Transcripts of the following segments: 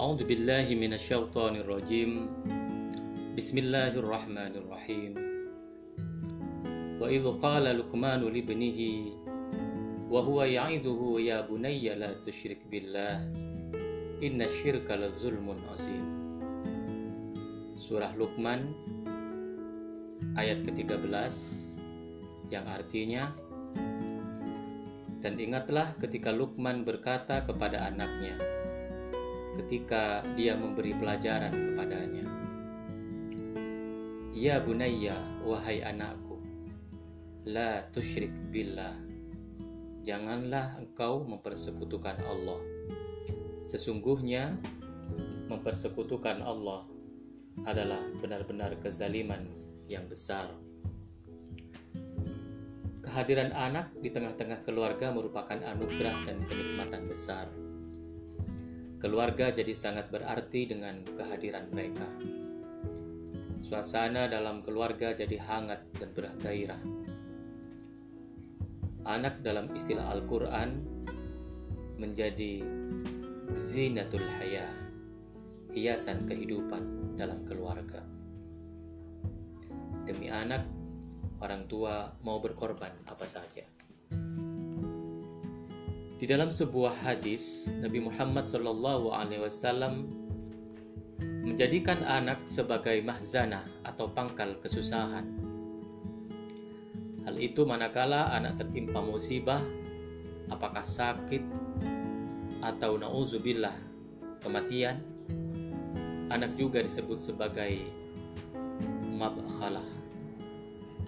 A'udzu billahi minasyaitonir rajim. Bismillahirrahmanirrahim. Wa idz qala Luqman li ibnihi wa huwa ya'iduhu ya bunayya la tusyrik billah. Inna syirka la zulmun azim. Surah Luqman ayat ke-13 yang artinya dan ingatlah ketika Lukman berkata kepada anaknya, ketika dia memberi pelajaran kepadanya Ya bunayya wahai anakku la tusyrik billah Janganlah engkau mempersekutukan Allah Sesungguhnya mempersekutukan Allah adalah benar-benar kezaliman yang besar. Kehadiran anak di tengah-tengah keluarga merupakan anugerah dan kenikmatan besar. Keluarga jadi sangat berarti dengan kehadiran mereka. Suasana dalam keluarga jadi hangat dan bergairah. Anak dalam istilah Al-Quran menjadi zinatul hayah, hiasan kehidupan dalam keluarga. Demi anak, orang tua mau berkorban apa saja. Di dalam sebuah hadis, Nabi Muhammad SAW menjadikan anak sebagai mahzanah atau pangkal kesusahan. Hal itu manakala anak tertimpa musibah, apakah sakit atau nauzubillah kematian, Anak juga disebut sebagai mabkhalah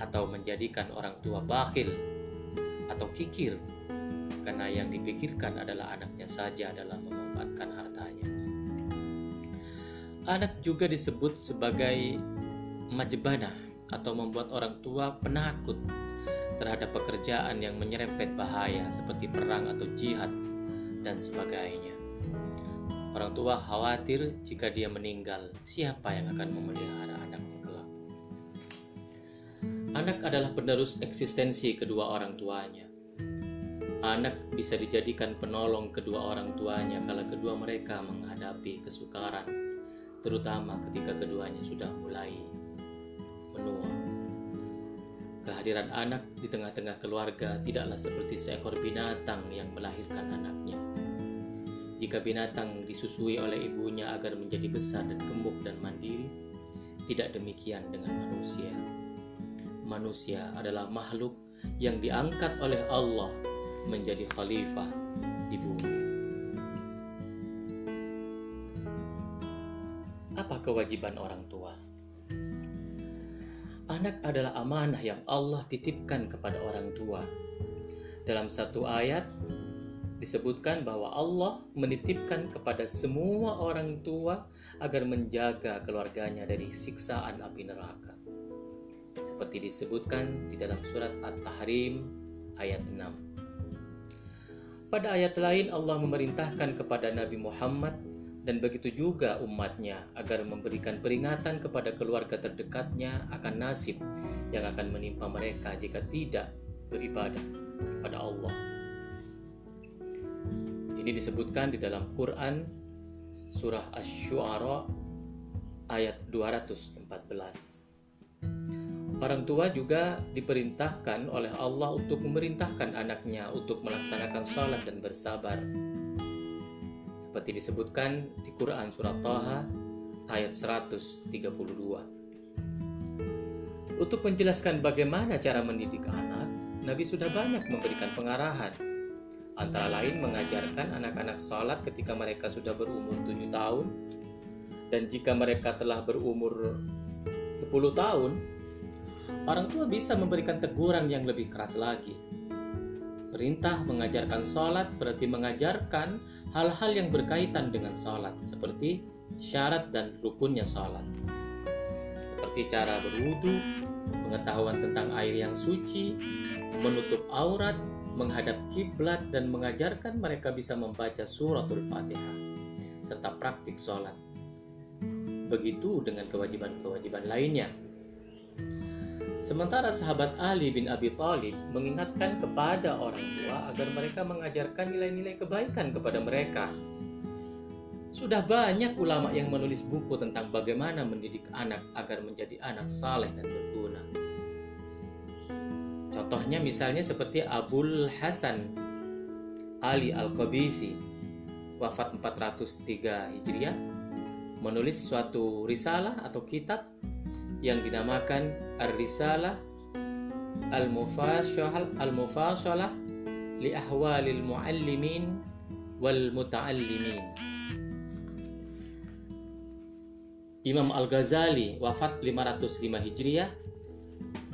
atau menjadikan orang tua bakhil atau kikir karena yang dipikirkan adalah anaknya saja dalam memanfaatkan hartanya. Anak juga disebut sebagai majbanah atau membuat orang tua penakut terhadap pekerjaan yang menyerempet bahaya seperti perang atau jihad dan sebagainya. Orang tua khawatir jika dia meninggal, siapa yang akan memelihara anaknya kelak? Anak adalah penerus eksistensi kedua orang tuanya. Anak bisa dijadikan penolong kedua orang tuanya kalau kedua mereka menghadapi kesukaran, terutama ketika keduanya sudah mulai menua. Kehadiran anak di tengah-tengah keluarga tidaklah seperti seekor binatang yang melahirkan anaknya jika binatang disusui oleh ibunya agar menjadi besar dan gemuk dan mandiri, tidak demikian dengan manusia. Manusia adalah makhluk yang diangkat oleh Allah menjadi khalifah di bumi. Apa kewajiban orang tua? Anak adalah amanah yang Allah titipkan kepada orang tua. Dalam satu ayat, disebutkan bahwa Allah menitipkan kepada semua orang tua agar menjaga keluarganya dari siksaan api neraka. Seperti disebutkan di dalam surat At-Tahrim ayat 6. Pada ayat lain Allah memerintahkan kepada Nabi Muhammad dan begitu juga umatnya agar memberikan peringatan kepada keluarga terdekatnya akan nasib yang akan menimpa mereka jika tidak beribadah kepada Allah ini disebutkan di dalam Quran surah Asy-Syu'ara ayat 214. Orang tua juga diperintahkan oleh Allah untuk memerintahkan anaknya untuk melaksanakan sholat dan bersabar. Seperti disebutkan di Quran surah Taha ayat 132. Untuk menjelaskan bagaimana cara mendidik anak, Nabi sudah banyak memberikan pengarahan antara lain mengajarkan anak-anak sholat ketika mereka sudah berumur 7 tahun dan jika mereka telah berumur 10 tahun orang tua bisa memberikan teguran yang lebih keras lagi perintah mengajarkan sholat berarti mengajarkan hal-hal yang berkaitan dengan sholat seperti syarat dan rukunnya sholat seperti cara berwudu, pengetahuan tentang air yang suci, menutup aurat, menghadap kiblat dan mengajarkan mereka bisa membaca suratul Fatihah serta praktik sholat. Begitu dengan kewajiban-kewajiban lainnya. Sementara sahabat Ali bin Abi Thalib mengingatkan kepada orang tua agar mereka mengajarkan nilai-nilai kebaikan kepada mereka. Sudah banyak ulama yang menulis buku tentang bagaimana mendidik anak agar menjadi anak saleh dan berguna. Contohnya misalnya seperti Abul Hasan Ali Al-Qabisi wafat 403 Hijriah menulis suatu risalah atau kitab yang dinamakan Ar-Risalah Al-Mufashalah Al-Mufashalah li ahwalil muallimin wal muta'allimin. Imam Al-Ghazali wafat 505 Hijriah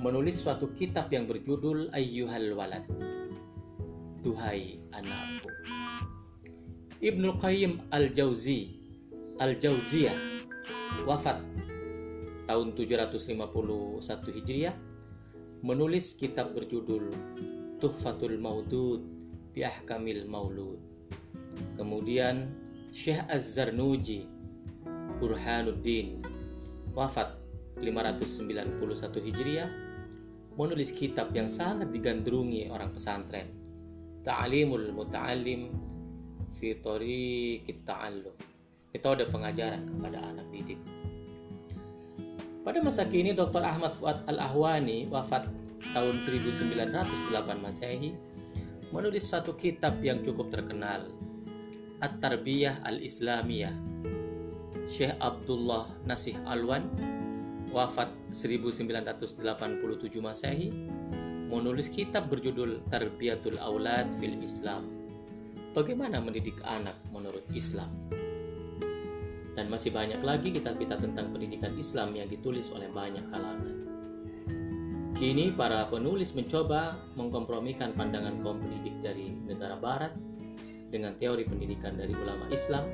menulis suatu kitab yang berjudul Ayyuhal Walad Duhai anakku. Ibnu Qayyim Al-Jauzi Al-Jauziyah wafat tahun 751 Hijriah menulis kitab berjudul Tuhfatul Maudud bi Ahkamil Maulud. Kemudian Syekh Az-Zarnuji Burhanuddin wafat 591 Hijriah menulis kitab yang sangat digandrungi orang pesantren Ta'limul Muta'allim fi Tariqit Ta'allum metode pengajaran kepada anak didik pada masa kini Dr. Ahmad Fuad Al-Ahwani wafat tahun 1908 Masehi menulis satu kitab yang cukup terkenal At-Tarbiyah Al-Islamiyah Syekh Abdullah Nasih Alwan wafat 1987 Masehi menulis kitab berjudul Tarbiyatul Aulad fil Islam. Bagaimana mendidik anak menurut Islam? Dan masih banyak lagi kitab-kitab tentang pendidikan Islam yang ditulis oleh banyak kalangan. Kini para penulis mencoba mengkompromikan pandangan kaum pendidik dari negara barat dengan teori pendidikan dari ulama Islam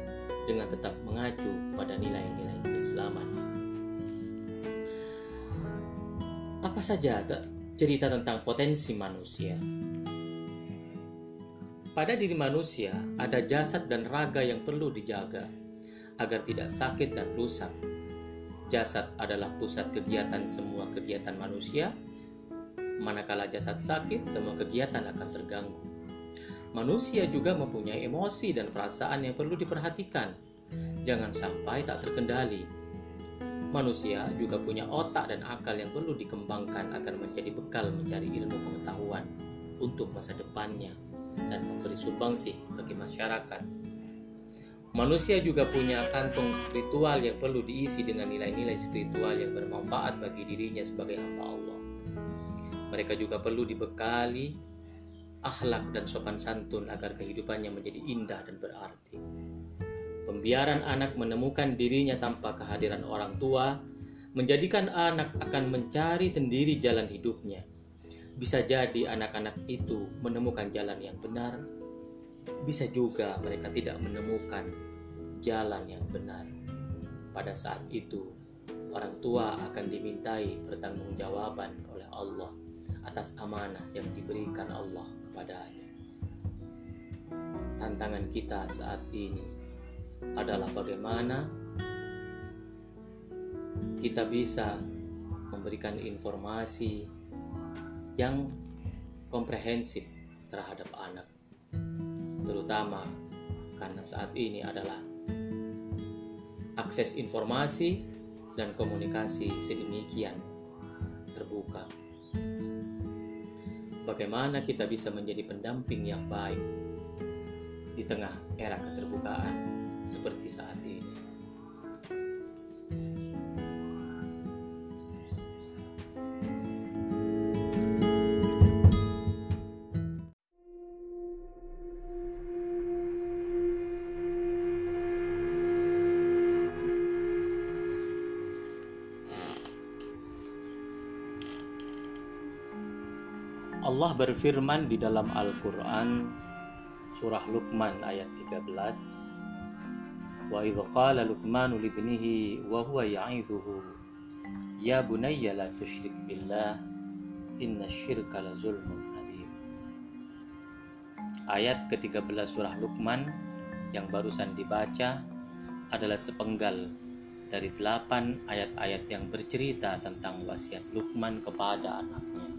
dengan tetap mengacu pada nilai-nilai keislaman. Apa saja cerita tentang potensi manusia? Pada diri manusia ada jasad dan raga yang perlu dijaga agar tidak sakit dan rusak. Jasad adalah pusat kegiatan semua kegiatan manusia. Manakala jasad sakit, semua kegiatan akan terganggu. Manusia juga mempunyai emosi dan perasaan yang perlu diperhatikan. Jangan sampai tak terkendali. Manusia juga punya otak dan akal yang perlu dikembangkan agar menjadi bekal mencari ilmu pengetahuan untuk masa depannya dan memberi sumbangsi bagi masyarakat. Manusia juga punya kantong spiritual yang perlu diisi dengan nilai-nilai spiritual yang bermanfaat bagi dirinya sebagai hamba Allah. Mereka juga perlu dibekali akhlak dan sopan santun agar kehidupannya menjadi indah dan berarti. Pembiaran anak menemukan dirinya tanpa kehadiran orang tua menjadikan anak akan mencari sendiri jalan hidupnya. Bisa jadi anak-anak itu menemukan jalan yang benar, bisa juga mereka tidak menemukan jalan yang benar. Pada saat itu, orang tua akan dimintai pertanggungjawaban oleh Allah atas amanah yang diberikan Allah kepadanya. Tantangan kita saat ini adalah bagaimana kita bisa memberikan informasi yang komprehensif terhadap anak, terutama karena saat ini adalah akses informasi dan komunikasi sedemikian terbuka bagaimana kita bisa menjadi pendamping yang baik di tengah era keterbukaan seperti saat ini. Allah berfirman di dalam Al-Quran Surah Luqman ayat 13 Wa idh qala Luqmanu libnihi wa huwa ya'idhuhu Ya bunayya la tushrik billah inna syirka la zulmun alim. Ayat ke-13 surah Luqman yang barusan dibaca adalah sepenggal dari delapan ayat-ayat yang bercerita tentang wasiat Luqman kepada anaknya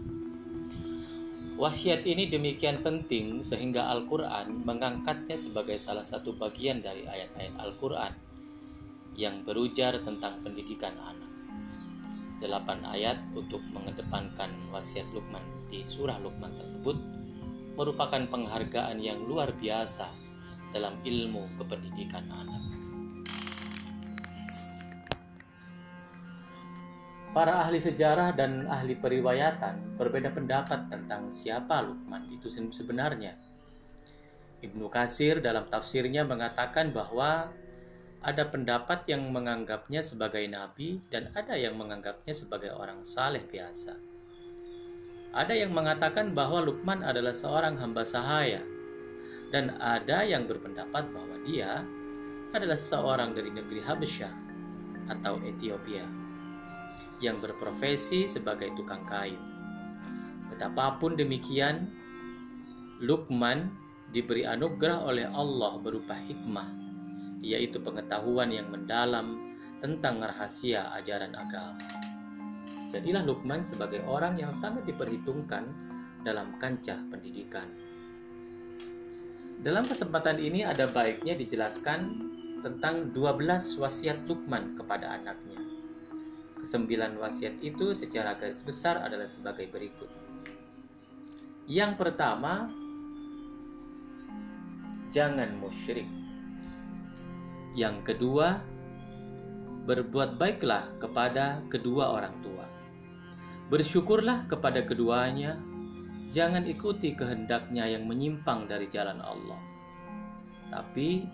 Wasiat ini demikian penting sehingga Al-Quran mengangkatnya sebagai salah satu bagian dari ayat-ayat Al-Quran yang berujar tentang pendidikan anak. Delapan ayat untuk mengedepankan wasiat Luqman di surah Luqman tersebut merupakan penghargaan yang luar biasa dalam ilmu kependidikan anak. Para ahli sejarah dan ahli periwayatan berbeda pendapat tentang siapa Lukman itu sebenarnya. Ibnu Katsir dalam tafsirnya mengatakan bahwa ada pendapat yang menganggapnya sebagai nabi dan ada yang menganggapnya sebagai orang saleh biasa. Ada yang mengatakan bahwa Lukman adalah seorang hamba sahaya dan ada yang berpendapat bahwa dia adalah seorang dari negeri Habesyah atau Ethiopia yang berprofesi sebagai tukang kayu. Betapapun demikian, Lukman diberi anugerah oleh Allah berupa hikmah, yaitu pengetahuan yang mendalam tentang rahasia ajaran agama. Jadilah Lukman sebagai orang yang sangat diperhitungkan dalam kancah pendidikan. Dalam kesempatan ini ada baiknya dijelaskan tentang 12 wasiat Lukman kepada anaknya. Kesembilan wasiat itu secara garis besar adalah sebagai berikut. Yang pertama, jangan musyrik. Yang kedua, berbuat baiklah kepada kedua orang tua. Bersyukurlah kepada keduanya, jangan ikuti kehendaknya yang menyimpang dari jalan Allah. Tapi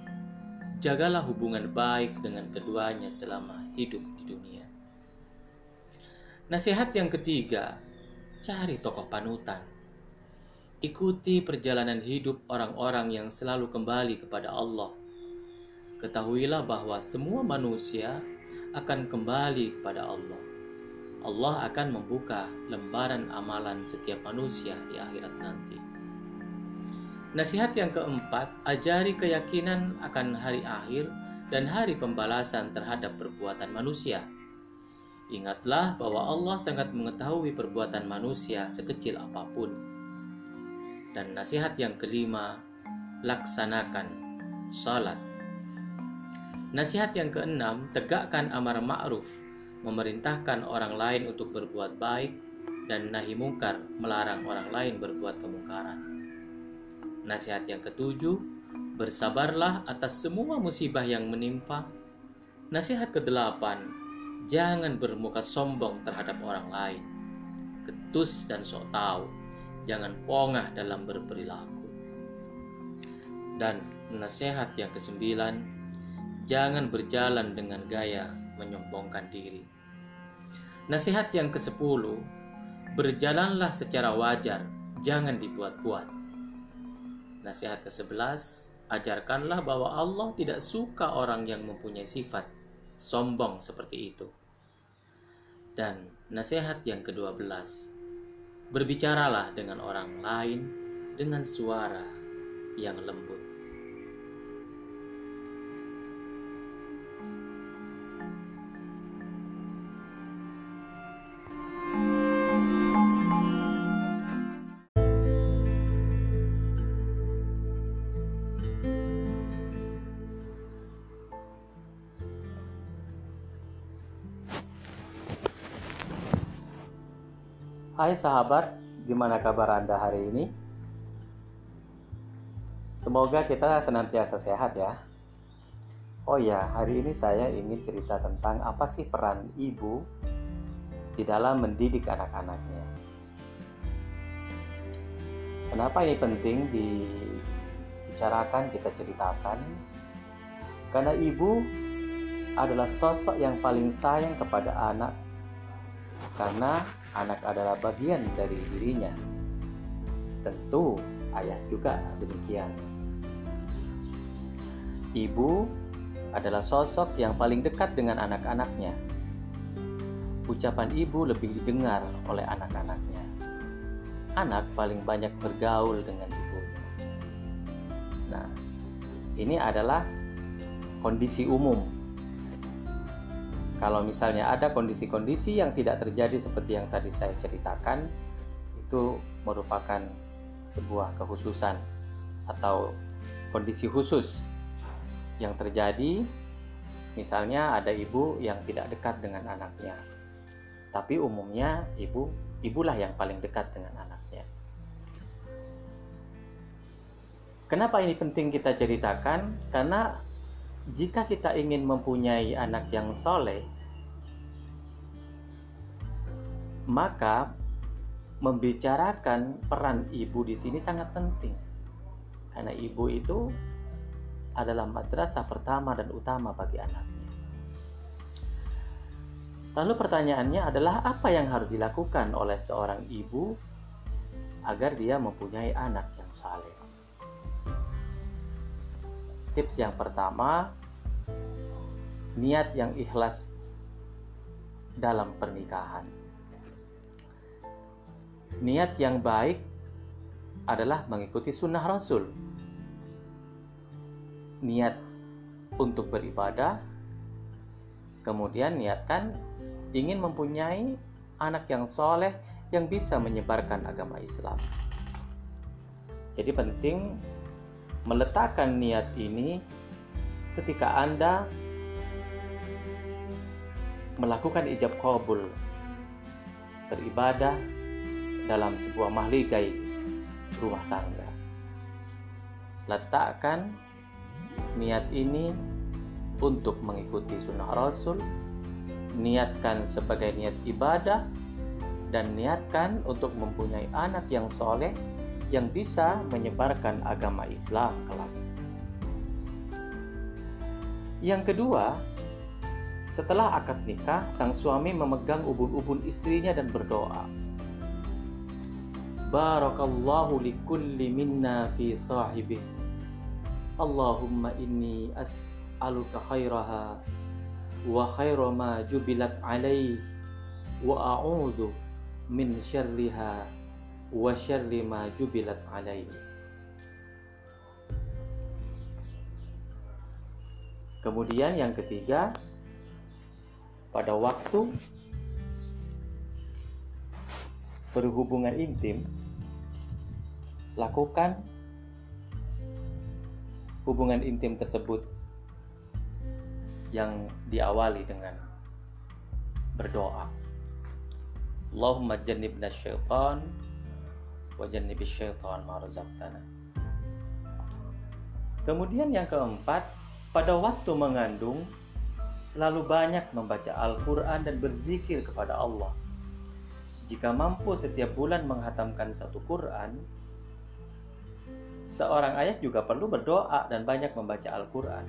jagalah hubungan baik dengan keduanya selama hidup di dunia. Nasihat yang ketiga, cari tokoh panutan. Ikuti perjalanan hidup orang-orang yang selalu kembali kepada Allah. Ketahuilah bahwa semua manusia akan kembali kepada Allah. Allah akan membuka lembaran amalan setiap manusia di akhirat nanti. Nasihat yang keempat, ajari keyakinan akan hari akhir dan hari pembalasan terhadap perbuatan manusia. Ingatlah bahwa Allah sangat mengetahui perbuatan manusia sekecil apa pun. Dan nasihat yang kelima, laksanakan salat. Nasihat yang keenam, tegakkan amar ma'ruf, memerintahkan orang lain untuk berbuat baik dan nahi mungkar, melarang orang lain berbuat kemungkaran. Nasihat yang ketujuh, bersabarlah atas semua musibah yang menimpa. Nasihat kedelapan, Jangan bermuka sombong terhadap orang lain, ketus dan sok tahu. Jangan pongah dalam berperilaku. Dan nasihat yang kesembilan, jangan berjalan dengan gaya menyombongkan diri. Nasihat yang kesepuluh, berjalanlah secara wajar, jangan dibuat-buat. Nasihat ke-11, ajarkanlah bahwa Allah tidak suka orang yang mempunyai sifat sombong seperti itu. Dan nasihat yang ke-12, berbicaralah dengan orang lain dengan suara yang lembut. Hai sahabat, gimana kabar Anda hari ini? Semoga kita senantiasa sehat ya. Oh ya, hari ini saya ingin cerita tentang apa sih peran ibu di dalam mendidik anak-anaknya. Kenapa ini penting dibicarakan, kita ceritakan? Karena ibu adalah sosok yang paling sayang kepada anak karena anak adalah bagian dari dirinya. Tentu ayah juga demikian. Ibu adalah sosok yang paling dekat dengan anak-anaknya. Ucapan ibu lebih didengar oleh anak-anaknya. Anak paling banyak bergaul dengan ibu. Nah, ini adalah kondisi umum kalau misalnya ada kondisi-kondisi yang tidak terjadi seperti yang tadi saya ceritakan, itu merupakan sebuah kekhususan atau kondisi khusus yang terjadi. Misalnya ada ibu yang tidak dekat dengan anaknya tapi umumnya ibu ibulah yang paling dekat dengan anaknya. Kenapa ini penting kita ceritakan? Karena jika kita ingin mempunyai anak yang soleh maka membicarakan peran ibu di sini sangat penting karena ibu itu adalah madrasah pertama dan utama bagi anaknya. Lalu pertanyaannya adalah apa yang harus dilakukan oleh seorang ibu agar dia mempunyai anak yang saleh? Tips yang pertama, niat yang ikhlas dalam pernikahan. Niat yang baik adalah mengikuti sunnah Rasul niat untuk beribadah, kemudian niatkan ingin mempunyai anak yang soleh yang bisa menyebarkan agama Islam. Jadi penting meletakkan niat ini ketika Anda melakukan ijab kabul beribadah dalam sebuah mahligai rumah tangga. Letakkan niat ini untuk mengikuti sunnah Rasul, niatkan sebagai niat ibadah, dan niatkan untuk mempunyai anak yang soleh yang bisa menyebarkan agama Islam kelak. Yang kedua, setelah akad nikah, sang suami memegang ubun-ubun istrinya dan berdoa. Barakallahu likulli minna fi sahibih Allahumma inni as'aluka khairaha wa khaira ma jubilat alaih wa a'udhu min syarriha wa syarri ma jubilat alaih Kemudian yang ketiga pada waktu berhubungan intim lakukan hubungan intim tersebut yang diawali dengan berdoa. Allahumma jannibna syaitan wa jannibis syaitan ma Kemudian yang keempat, pada waktu mengandung selalu banyak membaca Al-Qur'an dan berzikir kepada Allah. Jika mampu setiap bulan menghatamkan satu Quran, Seorang ayat juga perlu berdoa dan banyak membaca Al-Quran.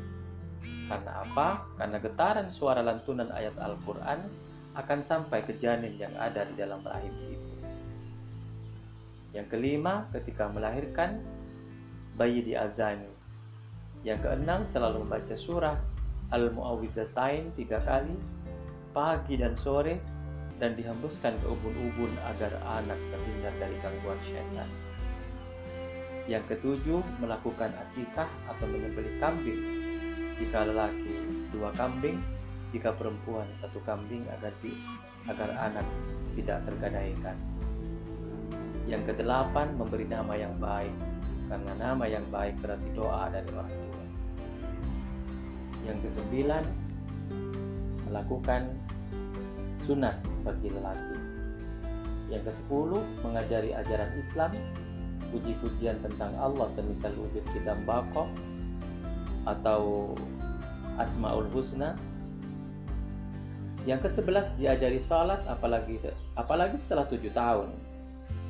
Karena apa? Karena getaran suara lantunan ayat Al-Quran akan sampai ke janin yang ada di dalam rahim ibu. Yang kelima, ketika melahirkan, bayi di azani. Yang keenam, selalu membaca surah Al-Mu'awwizatain tiga kali, pagi dan sore, dan dihembuskan ke ubun-ubun agar anak terhindar dari gangguan syaitan. Yang ketujuh, melakukan akikah atau menyembelih kambing. Jika lelaki dua kambing, jika perempuan satu kambing agar di, agar anak tidak tergadaikan. Yang kedelapan, memberi nama yang baik, karena nama yang baik berarti doa dari orang tua. Yang kesembilan, melakukan sunat bagi lelaki. Yang kesepuluh, mengajari ajaran Islam puji-pujian tentang Allah semisal wujud kita bako atau Asmaul Husna yang ke-11 diajari salat apalagi apalagi setelah tujuh tahun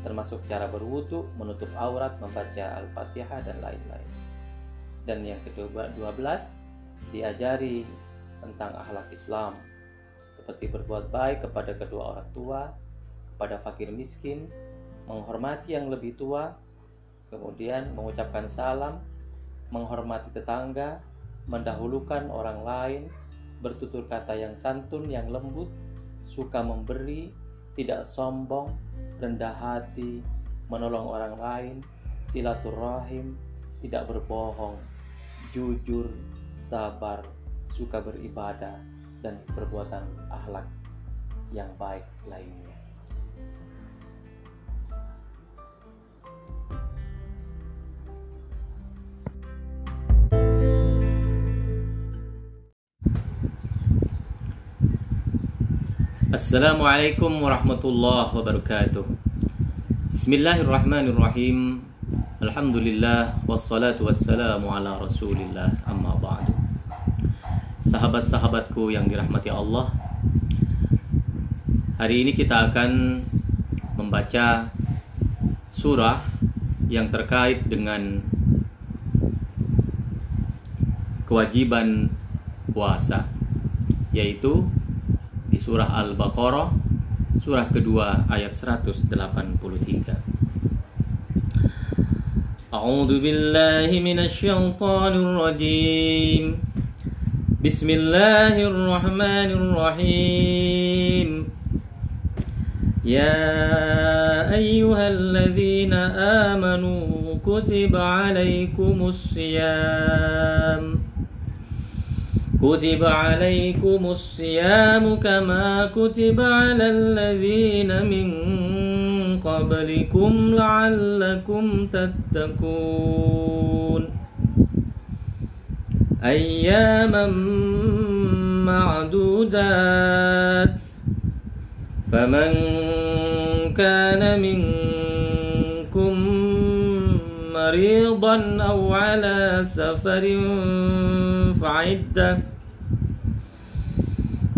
termasuk cara berwudu, menutup aurat, membaca Al-Fatihah dan lain-lain. Dan yang ke-12 diajari tentang akhlak Islam seperti berbuat baik kepada kedua orang tua, kepada fakir miskin, menghormati yang lebih tua, kemudian mengucapkan salam, menghormati tetangga, mendahulukan orang lain, bertutur kata yang santun, yang lembut, suka memberi, tidak sombong, rendah hati, menolong orang lain, silaturahim, tidak berbohong, jujur, sabar, suka beribadah, dan perbuatan akhlak yang baik lainnya. Assalamualaikum warahmatullahi wabarakatuh. Bismillahirrahmanirrahim. Alhamdulillah Wassalatu wassalamu ala rasulillah. Amma ba'du. Sahabat-sahabatku yang dirahmati Allah Hari ini kita akan membaca surah yang terkait dengan kewajiban puasa yaitu surah Al-Baqarah surah kedua ayat 183. A'udzu billahi minasyaitonir rajim. Bismillahirrahmanirrahim. يا أيها الذين آمنوا كتب عليكم الصيام كتب عليكم الصيام كما كتب على الذين من قبلكم لعلكم تتقون أياما معدودات فمن كان منكم مريضا أو على سفر فعده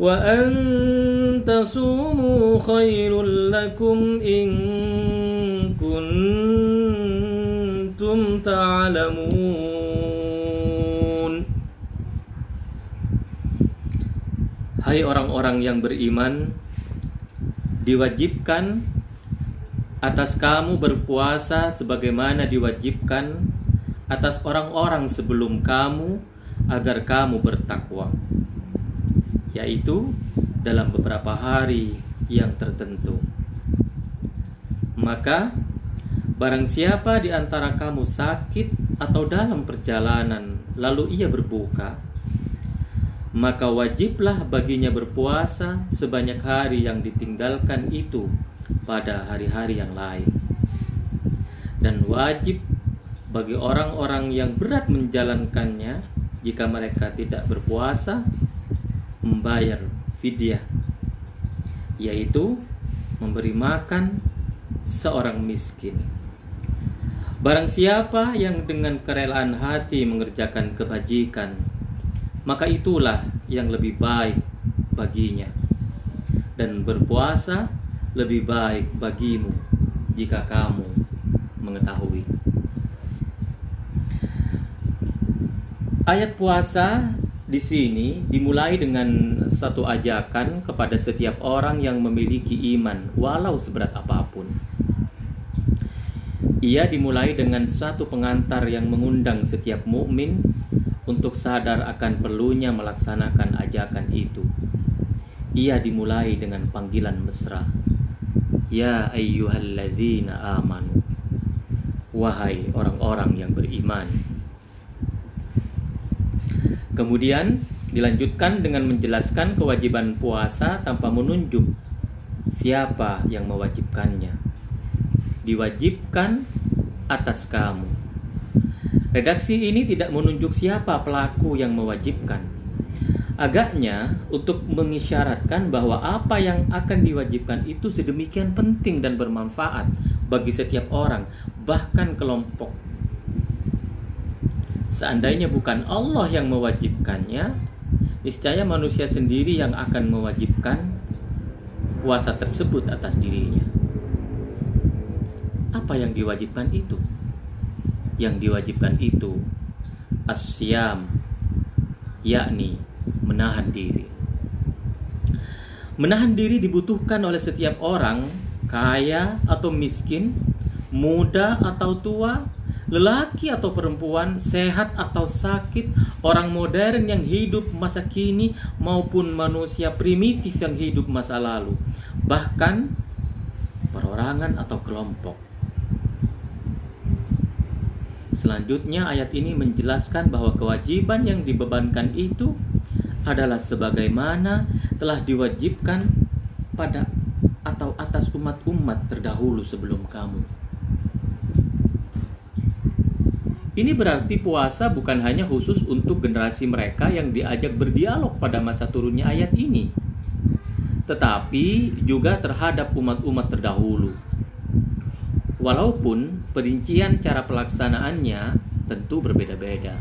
وأن تصوموا خير لكم إن كنتم تعلمون Hai orang-orang yang beriman Diwajibkan atas kamu berpuasa sebagaimana diwajibkan atas orang-orang sebelum kamu agar kamu bertakwa yaitu dalam beberapa hari yang tertentu. Maka, barang siapa di antara kamu sakit atau dalam perjalanan, lalu ia berbuka, maka wajiblah baginya berpuasa sebanyak hari yang ditinggalkan itu pada hari-hari yang lain. Dan wajib bagi orang-orang yang berat menjalankannya jika mereka tidak berpuasa membayar fidyah yaitu memberi makan seorang miskin. Barang siapa yang dengan kerelaan hati mengerjakan kebajikan, maka itulah yang lebih baik baginya. Dan berpuasa lebih baik bagimu jika kamu mengetahui. Ayat puasa di sini dimulai dengan satu ajakan kepada setiap orang yang memiliki iman, walau seberat apa pun. Ia dimulai dengan satu pengantar yang mengundang setiap mukmin untuk sadar akan perlunya melaksanakan ajakan itu. Ia dimulai dengan panggilan mesra. Ya ayyuhalladzina amanu. Wahai orang-orang yang beriman. Kemudian dilanjutkan dengan menjelaskan kewajiban puasa tanpa menunjuk siapa yang mewajibkannya. Diwajibkan atas kamu. Redaksi ini tidak menunjuk siapa pelaku yang mewajibkan. Agaknya untuk mengisyaratkan bahwa apa yang akan diwajibkan itu sedemikian penting dan bermanfaat bagi setiap orang, bahkan kelompok Seandainya bukan Allah yang mewajibkannya, niscaya manusia sendiri yang akan mewajibkan puasa tersebut atas dirinya. Apa yang diwajibkan itu? Yang diwajibkan itu asyam, yakni menahan diri. Menahan diri dibutuhkan oleh setiap orang, kaya atau miskin, muda atau tua, lelaki atau perempuan, sehat atau sakit, orang modern yang hidup masa kini maupun manusia primitif yang hidup masa lalu, bahkan perorangan atau kelompok. Selanjutnya ayat ini menjelaskan bahwa kewajiban yang dibebankan itu adalah sebagaimana telah diwajibkan pada atau atas umat-umat terdahulu sebelum kamu. Ini berarti puasa bukan hanya khusus untuk generasi mereka yang diajak berdialog pada masa turunnya ayat ini, tetapi juga terhadap umat-umat terdahulu walaupun perincian cara pelaksanaannya tentu berbeda-beda.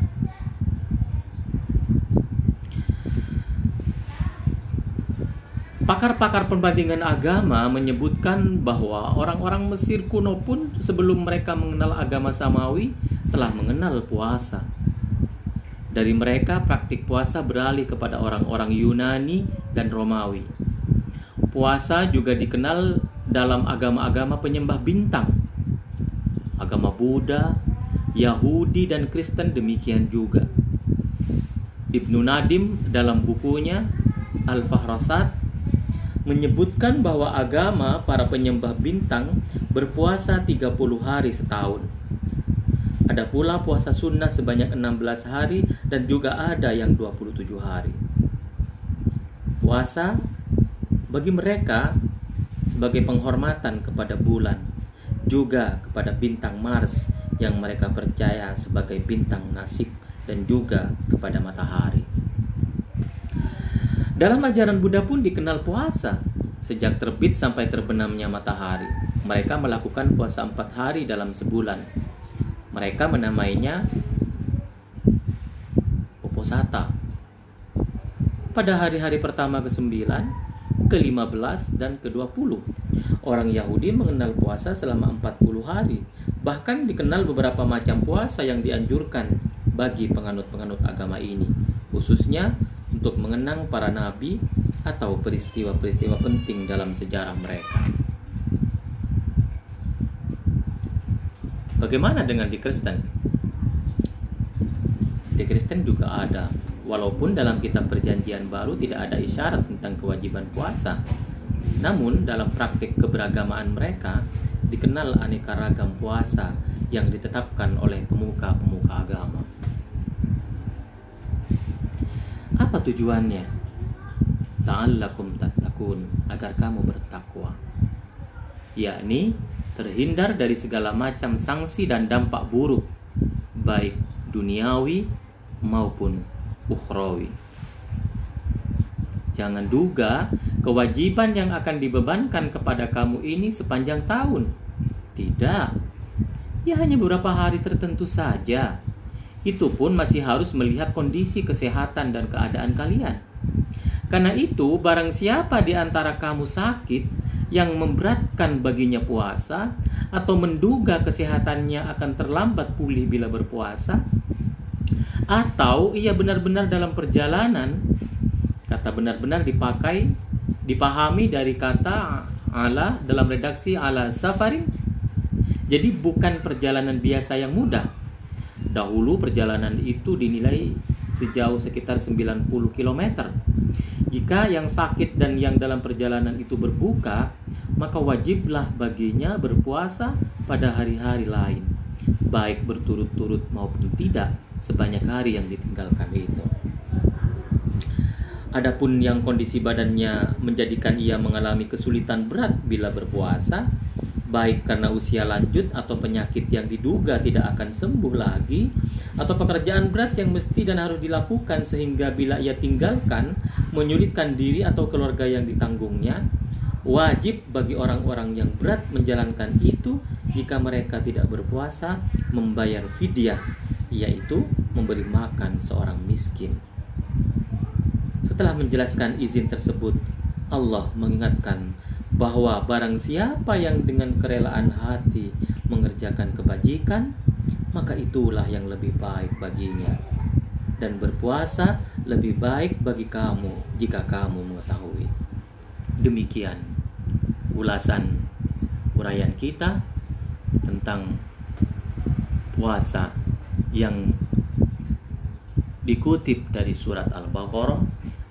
Pakar-pakar perbandingan agama menyebutkan bahwa orang-orang Mesir kuno pun sebelum mereka mengenal agama Samawi telah mengenal puasa. Dari mereka praktik puasa beralih kepada orang-orang Yunani dan Romawi. Puasa juga dikenal dalam agama-agama penyembah bintang agama Buddha, Yahudi dan Kristen demikian juga. Ibnu Nadim dalam bukunya Al-Fahrasat menyebutkan bahwa agama para penyembah bintang berpuasa 30 hari setahun. Ada pula puasa sunnah sebanyak 16 hari dan juga ada yang 27 hari. Puasa bagi mereka sebagai penghormatan kepada bulan juga kepada bintang Mars yang mereka percaya sebagai bintang nasib dan juga kepada matahari. Dalam ajaran Buddha pun dikenal puasa sejak terbit sampai terbenamnya matahari. Mereka melakukan puasa empat hari dalam sebulan. Mereka menamainya Uposata. Pada hari-hari pertama ke-9, ke-15, dan ke-20 Orang Yahudi mengenal puasa selama 40 hari. Bahkan dikenal beberapa macam puasa yang dianjurkan bagi penganut-penganut agama ini, khususnya untuk mengenang para nabi atau peristiwa-peristiwa penting dalam sejarah mereka. Bagaimana dengan di Kristen? Di Kristen juga ada, walaupun dalam kitab Perjanjian Baru tidak ada isyarat tentang kewajiban puasa, namun dalam praktik keberagamaan mereka dikenal aneka ragam puasa yang ditetapkan oleh pemuka-pemuka agama. Apa tujuannya? Ta'allakum tattaqun agar kamu bertakwa. Yakni terhindar dari segala macam sanksi dan dampak buruk baik duniawi maupun ukhrawi. Jangan duga kewajiban yang akan dibebankan kepada kamu ini sepanjang tahun. Tidak. Ya hanya beberapa hari tertentu saja. Itu pun masih harus melihat kondisi kesehatan dan keadaan kalian. Karena itu, barang siapa di antara kamu sakit yang memberatkan baginya puasa atau menduga kesehatannya akan terlambat pulih bila berpuasa, atau ia benar-benar dalam perjalanan, kata benar-benar dipakai dipahami dari kata ala dalam redaksi ala safari. Jadi bukan perjalanan biasa yang mudah. Dahulu perjalanan itu dinilai sejauh sekitar 90 km jika yang sakit dan yang dalam perjalanan itu berbuka maka wajiblah baginya berpuasa pada hari-hari lain. Baik berturut-turut maupun tidak sebanyak hari yang ditinggalkan itu. Adapun yang kondisi badannya menjadikan ia mengalami kesulitan berat bila berpuasa, baik karena usia lanjut atau penyakit yang diduga tidak akan sembuh lagi, atau pekerjaan berat yang mesti dan harus dilakukan sehingga bila ia tinggalkan menyulitkan diri atau keluarga yang ditanggungnya, wajib bagi orang-orang yang berat menjalankan itu jika mereka tidak berpuasa membayar fidyah, yaitu memberi makan seorang miskin. Setelah menjelaskan izin tersebut, Allah mengingatkan bahwa barang siapa yang dengan kerelaan hati mengerjakan kebajikan, maka itulah yang lebih baik baginya. Dan berpuasa lebih baik bagi kamu jika kamu mengetahui. Demikian ulasan uraian kita tentang puasa yang dikutip dari surat Al-Baqarah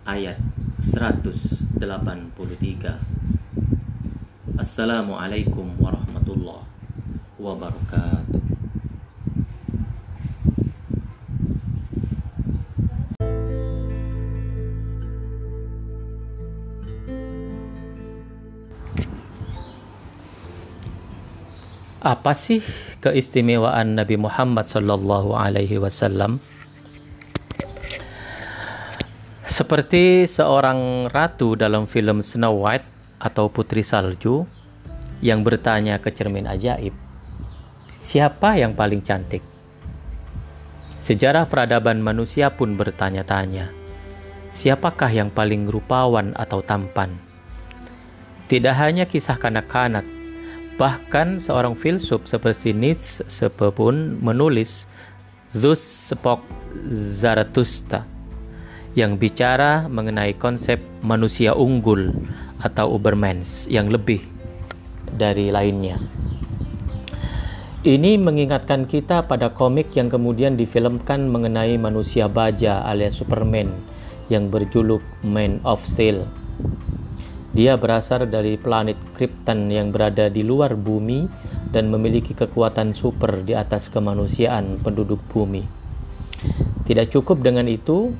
ayat 183 Assalamualaikum warahmatullahi wabarakatuh Apa sih keistimewaan Nabi Muhammad Sallallahu Alaihi Wasallam? Seperti seorang ratu dalam film Snow White atau Putri Salju yang bertanya ke cermin ajaib, siapa yang paling cantik? Sejarah peradaban manusia pun bertanya-tanya, siapakah yang paling rupawan atau tampan? Tidak hanya kisah kanak-kanak, bahkan seorang filsuf seperti Nietzsche pun menulis Thus Spoke Zarathustra yang bicara mengenai konsep manusia unggul atau Ubermens yang lebih dari lainnya. Ini mengingatkan kita pada komik yang kemudian difilmkan mengenai manusia baja alias Superman yang berjuluk Man of Steel. Dia berasal dari planet Krypton yang berada di luar bumi dan memiliki kekuatan super di atas kemanusiaan penduduk bumi. Tidak cukup dengan itu,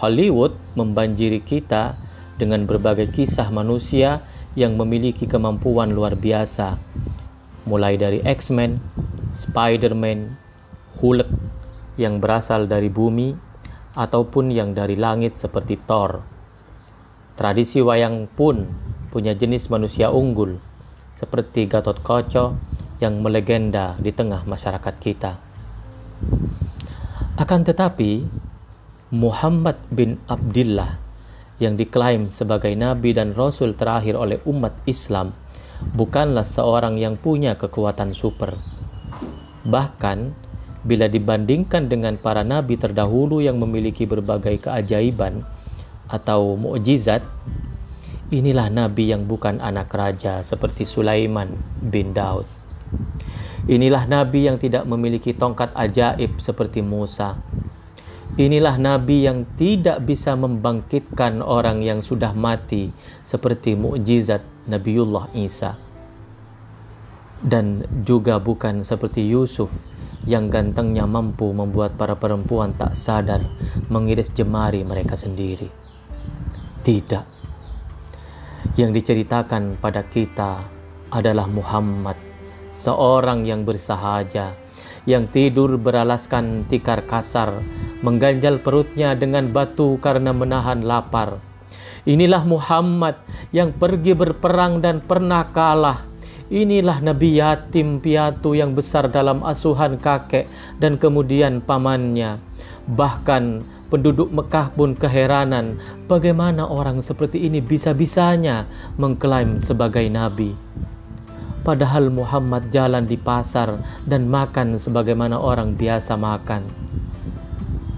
Hollywood membanjiri kita dengan berbagai kisah manusia yang memiliki kemampuan luar biasa, mulai dari X-Men, Spider-Man, Hulk yang berasal dari bumi ataupun yang dari langit seperti Thor. Tradisi wayang pun punya jenis manusia unggul seperti Gatot Kaca yang melegenda di tengah masyarakat kita. Akan tetapi, Muhammad bin Abdullah yang diklaim sebagai nabi dan rasul terakhir oleh umat Islam bukanlah seorang yang punya kekuatan super. Bahkan bila dibandingkan dengan para nabi terdahulu yang memiliki berbagai keajaiban atau mukjizat, inilah nabi yang bukan anak raja seperti Sulaiman bin Daud. Inilah nabi yang tidak memiliki tongkat ajaib seperti Musa Inilah nabi yang tidak bisa membangkitkan orang yang sudah mati seperti mukjizat Nabiullah Isa. Dan juga bukan seperti Yusuf yang gantengnya mampu membuat para perempuan tak sadar mengiris jemari mereka sendiri. Tidak. Yang diceritakan pada kita adalah Muhammad, seorang yang bersahaja, yang tidur beralaskan tikar kasar, mengganjal perutnya dengan batu karena menahan lapar. Inilah Muhammad yang pergi berperang dan pernah kalah. Inilah Nabi yatim piatu yang besar dalam asuhan kakek dan kemudian pamannya. Bahkan penduduk Mekah pun keheranan bagaimana orang seperti ini bisa-bisanya mengklaim sebagai nabi. Padahal Muhammad jalan di pasar dan makan sebagaimana orang biasa makan.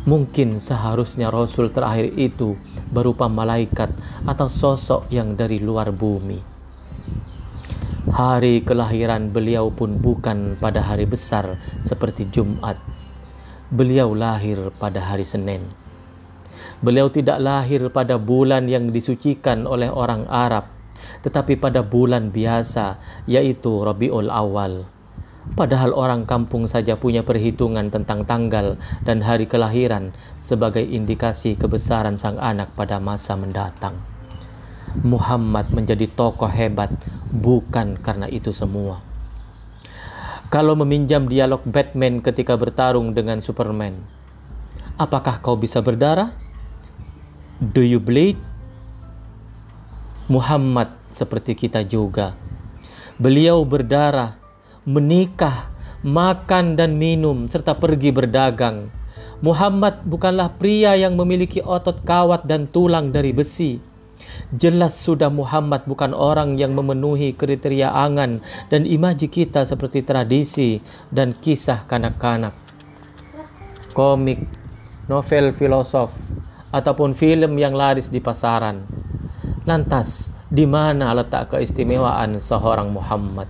Mungkin seharusnya Rasul terakhir itu berupa malaikat atau sosok yang dari luar bumi. Hari kelahiran beliau pun bukan pada hari besar seperti Jumat. Beliau lahir pada hari Senin. Beliau tidak lahir pada bulan yang disucikan oleh orang Arab tetapi pada bulan biasa, yaitu Rabiul Awal. Padahal orang kampung saja punya perhitungan tentang tanggal dan hari kelahiran sebagai indikasi kebesaran sang anak pada masa mendatang. Muhammad menjadi tokoh hebat bukan karena itu semua. Kalau meminjam dialog Batman ketika bertarung dengan Superman, apakah kau bisa berdarah? Do you bleed? Muhammad seperti kita juga. Beliau berdarah, menikah, makan dan minum, serta pergi berdagang. Muhammad bukanlah pria yang memiliki otot kawat dan tulang dari besi. Jelas sudah Muhammad bukan orang yang memenuhi kriteria angan dan imaji kita seperti tradisi dan kisah kanak-kanak. Komik, novel filosof, ataupun film yang laris di pasaran. Lantas, di mana letak keistimewaan seorang Muhammad?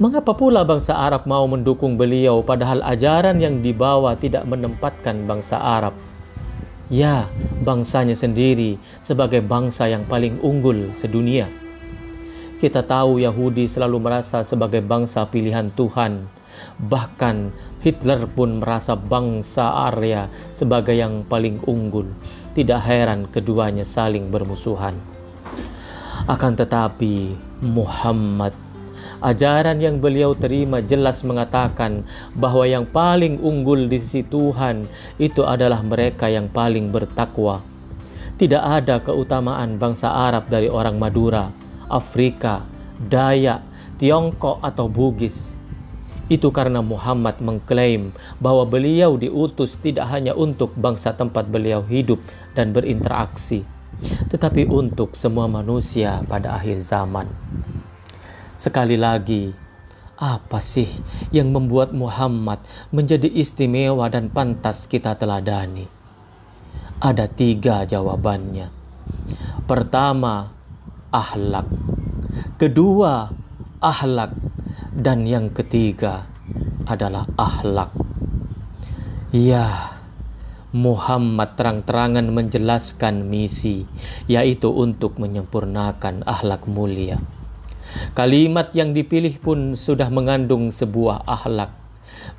Mengapa pula bangsa Arab mau mendukung beliau padahal ajaran yang dibawa tidak menempatkan bangsa Arab? Ya, bangsanya sendiri sebagai bangsa yang paling unggul sedunia. Kita tahu Yahudi selalu merasa sebagai bangsa pilihan Tuhan. Bahkan Hitler pun merasa bangsa Arya sebagai yang paling unggul. Tidak heran keduanya saling bermusuhan. Akan tetapi Muhammad Ajaran yang beliau terima jelas mengatakan bahwa yang paling unggul di sisi Tuhan itu adalah mereka yang paling bertakwa. Tidak ada keutamaan bangsa Arab dari orang Madura, Afrika, Dayak, Tiongkok atau Bugis. Itu karena Muhammad mengklaim bahwa beliau diutus tidak hanya untuk bangsa tempat beliau hidup dan berinteraksi, tetapi untuk semua manusia pada akhir zaman. Sekali lagi, apa sih yang membuat Muhammad menjadi istimewa dan pantas kita teladani? Ada tiga jawabannya. Pertama, ahlak. Kedua, ahlak. Dan yang ketiga adalah ahlak. Ya, Muhammad terang-terangan menjelaskan misi, yaitu untuk menyempurnakan ahlak mulia. Kalimat yang dipilih pun sudah mengandung sebuah ahlak.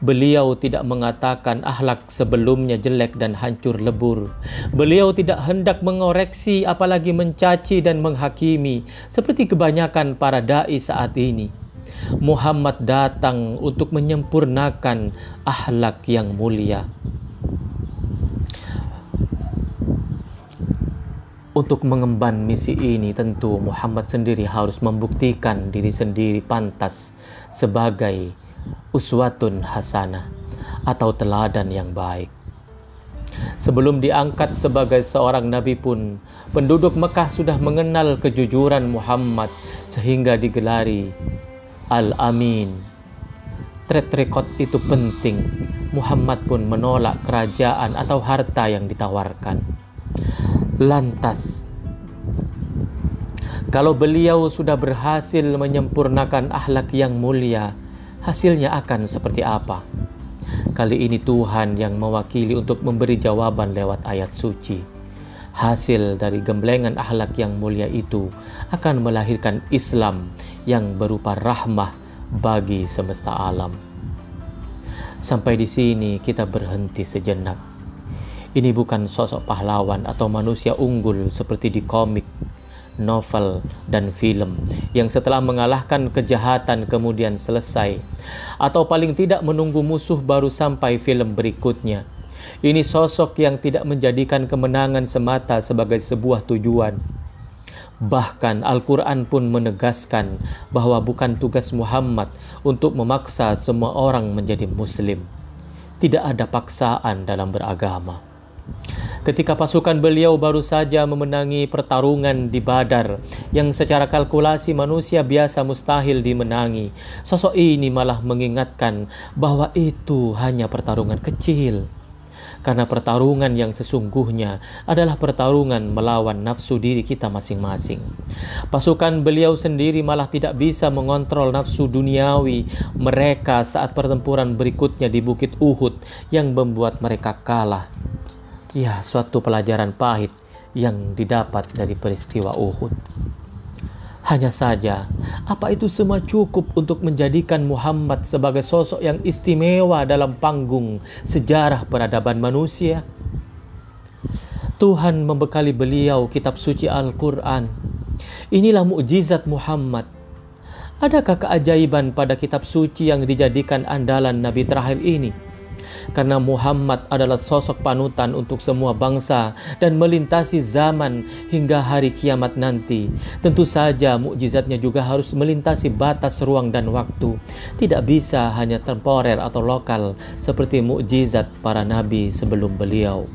Beliau tidak mengatakan ahlak sebelumnya jelek dan hancur lebur. Beliau tidak hendak mengoreksi apalagi mencaci dan menghakimi seperti kebanyakan para dai saat ini. Muhammad datang untuk menyempurnakan ahlak yang mulia. Untuk mengemban misi ini tentu Muhammad sendiri harus membuktikan diri sendiri pantas sebagai uswatun hasanah atau teladan yang baik. Sebelum diangkat sebagai seorang nabi pun, penduduk Mekah sudah mengenal kejujuran Muhammad sehingga digelari Al-Amin. Track record itu penting. Muhammad pun menolak kerajaan atau harta yang ditawarkan lantas. Kalau beliau sudah berhasil menyempurnakan akhlak yang mulia, hasilnya akan seperti apa? Kali ini Tuhan yang mewakili untuk memberi jawaban lewat ayat suci. Hasil dari gemblengan akhlak yang mulia itu akan melahirkan Islam yang berupa rahmah bagi semesta alam. Sampai di sini kita berhenti sejenak ini bukan sosok pahlawan atau manusia unggul seperti di komik, novel, dan film yang setelah mengalahkan kejahatan kemudian selesai, atau paling tidak menunggu musuh baru sampai film berikutnya. Ini sosok yang tidak menjadikan kemenangan semata sebagai sebuah tujuan. Bahkan Al-Quran pun menegaskan bahwa bukan tugas Muhammad untuk memaksa semua orang menjadi Muslim. Tidak ada paksaan dalam beragama. Ketika pasukan beliau baru saja memenangi pertarungan di Badar yang secara kalkulasi manusia biasa mustahil dimenangi, sosok ini malah mengingatkan bahwa itu hanya pertarungan kecil. Karena pertarungan yang sesungguhnya adalah pertarungan melawan nafsu diri kita masing-masing. Pasukan beliau sendiri malah tidak bisa mengontrol nafsu duniawi mereka saat pertempuran berikutnya di Bukit Uhud yang membuat mereka kalah Ya, suatu pelajaran pahit yang didapat dari peristiwa Uhud. Hanya saja, apa itu semua cukup untuk menjadikan Muhammad sebagai sosok yang istimewa dalam panggung sejarah peradaban manusia? Tuhan membekali beliau kitab suci Al-Quran. Inilah mukjizat Muhammad. Adakah keajaiban pada kitab suci yang dijadikan andalan Nabi terakhir ini? Karena Muhammad adalah sosok panutan untuk semua bangsa dan melintasi zaman hingga hari kiamat nanti. Tentu saja mukjizatnya juga harus melintasi batas ruang dan waktu. Tidak bisa hanya temporer atau lokal seperti mukjizat para nabi sebelum beliau.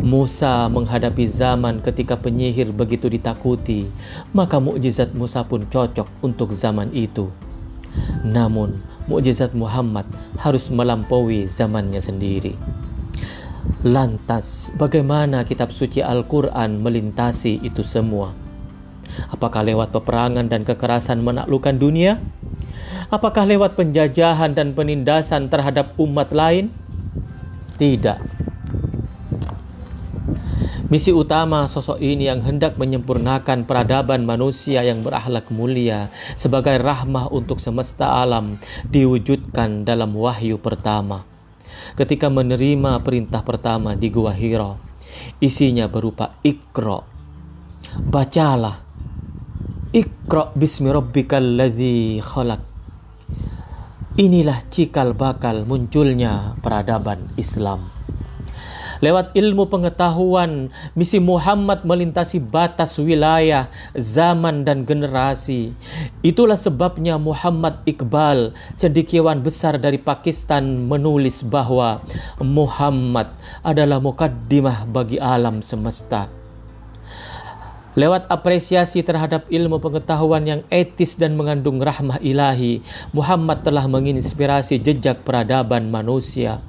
Musa menghadapi zaman ketika penyihir begitu ditakuti, maka mukjizat Musa pun cocok untuk zaman itu. Namun, mukjizat Muhammad harus melampaui zamannya sendiri. Lantas, bagaimana kitab suci Al-Quran melintasi itu semua? Apakah lewat peperangan dan kekerasan menaklukkan dunia? Apakah lewat penjajahan dan penindasan terhadap umat lain? Tidak. Misi utama sosok ini yang hendak menyempurnakan peradaban manusia yang berakhlak mulia sebagai rahmah untuk semesta alam diwujudkan dalam wahyu pertama. Ketika menerima perintah pertama di Gua Hiro, isinya berupa ikro. Bacalah. Iqra bismi rabbikal ladzi khalaq. Inilah cikal bakal munculnya peradaban Islam. Lewat ilmu pengetahuan, misi Muhammad melintasi batas wilayah, zaman, dan generasi. Itulah sebabnya Muhammad Iqbal, cendikiawan besar dari Pakistan, menulis bahwa Muhammad adalah mukaddimah bagi alam semesta. Lewat apresiasi terhadap ilmu pengetahuan yang etis dan mengandung rahmah ilahi, Muhammad telah menginspirasi jejak peradaban manusia.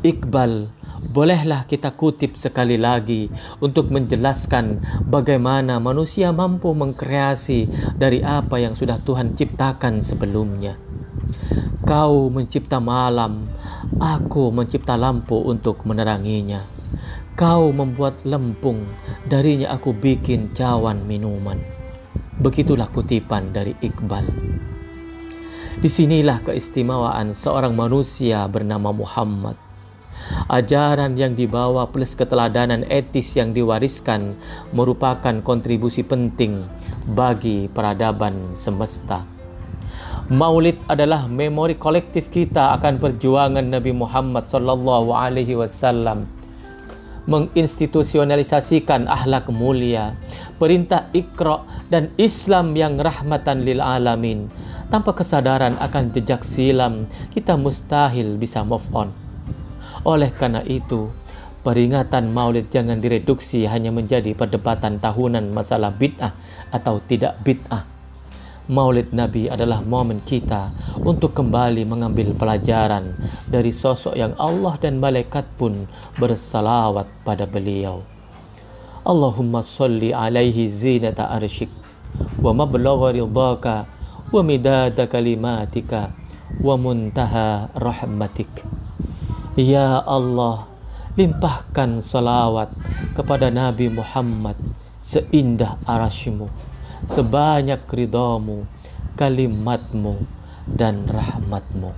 Iqbal Bolehlah kita kutip sekali lagi untuk menjelaskan bagaimana manusia mampu mengkreasi dari apa yang sudah Tuhan ciptakan sebelumnya. Kau mencipta malam, aku mencipta lampu untuk meneranginya. Kau membuat lempung, darinya aku bikin cawan minuman. Begitulah kutipan dari Iqbal. Di sinilah keistimewaan seorang manusia bernama Muhammad Ajaran yang dibawa plus keteladanan etis yang diwariskan merupakan kontribusi penting bagi peradaban semesta. Maulid adalah memori kolektif kita akan perjuangan Nabi Muhammad sallallahu alaihi wasallam menginstitusionalisasikan akhlak mulia, perintah Iqra dan Islam yang rahmatan lil alamin. Tanpa kesadaran akan jejak silam, kita mustahil bisa move on. Oleh karena itu, peringatan Maulid jangan direduksi hanya menjadi perdebatan tahunan masalah bid'ah atau tidak bid'ah. Maulid Nabi adalah momen kita untuk kembali mengambil pelajaran dari sosok yang Allah dan malaikat pun bersalawat pada beliau. Allahumma salli alaihi zinata arsyik wa mablagha ridhaka wa midada kalimatika wa muntaha rahmatik. Ya Allah, limpahkan salawat kepada Nabi Muhammad seindah arashimu, sebanyak ridamu, kalimatmu, dan rahmatmu.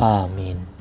Amin.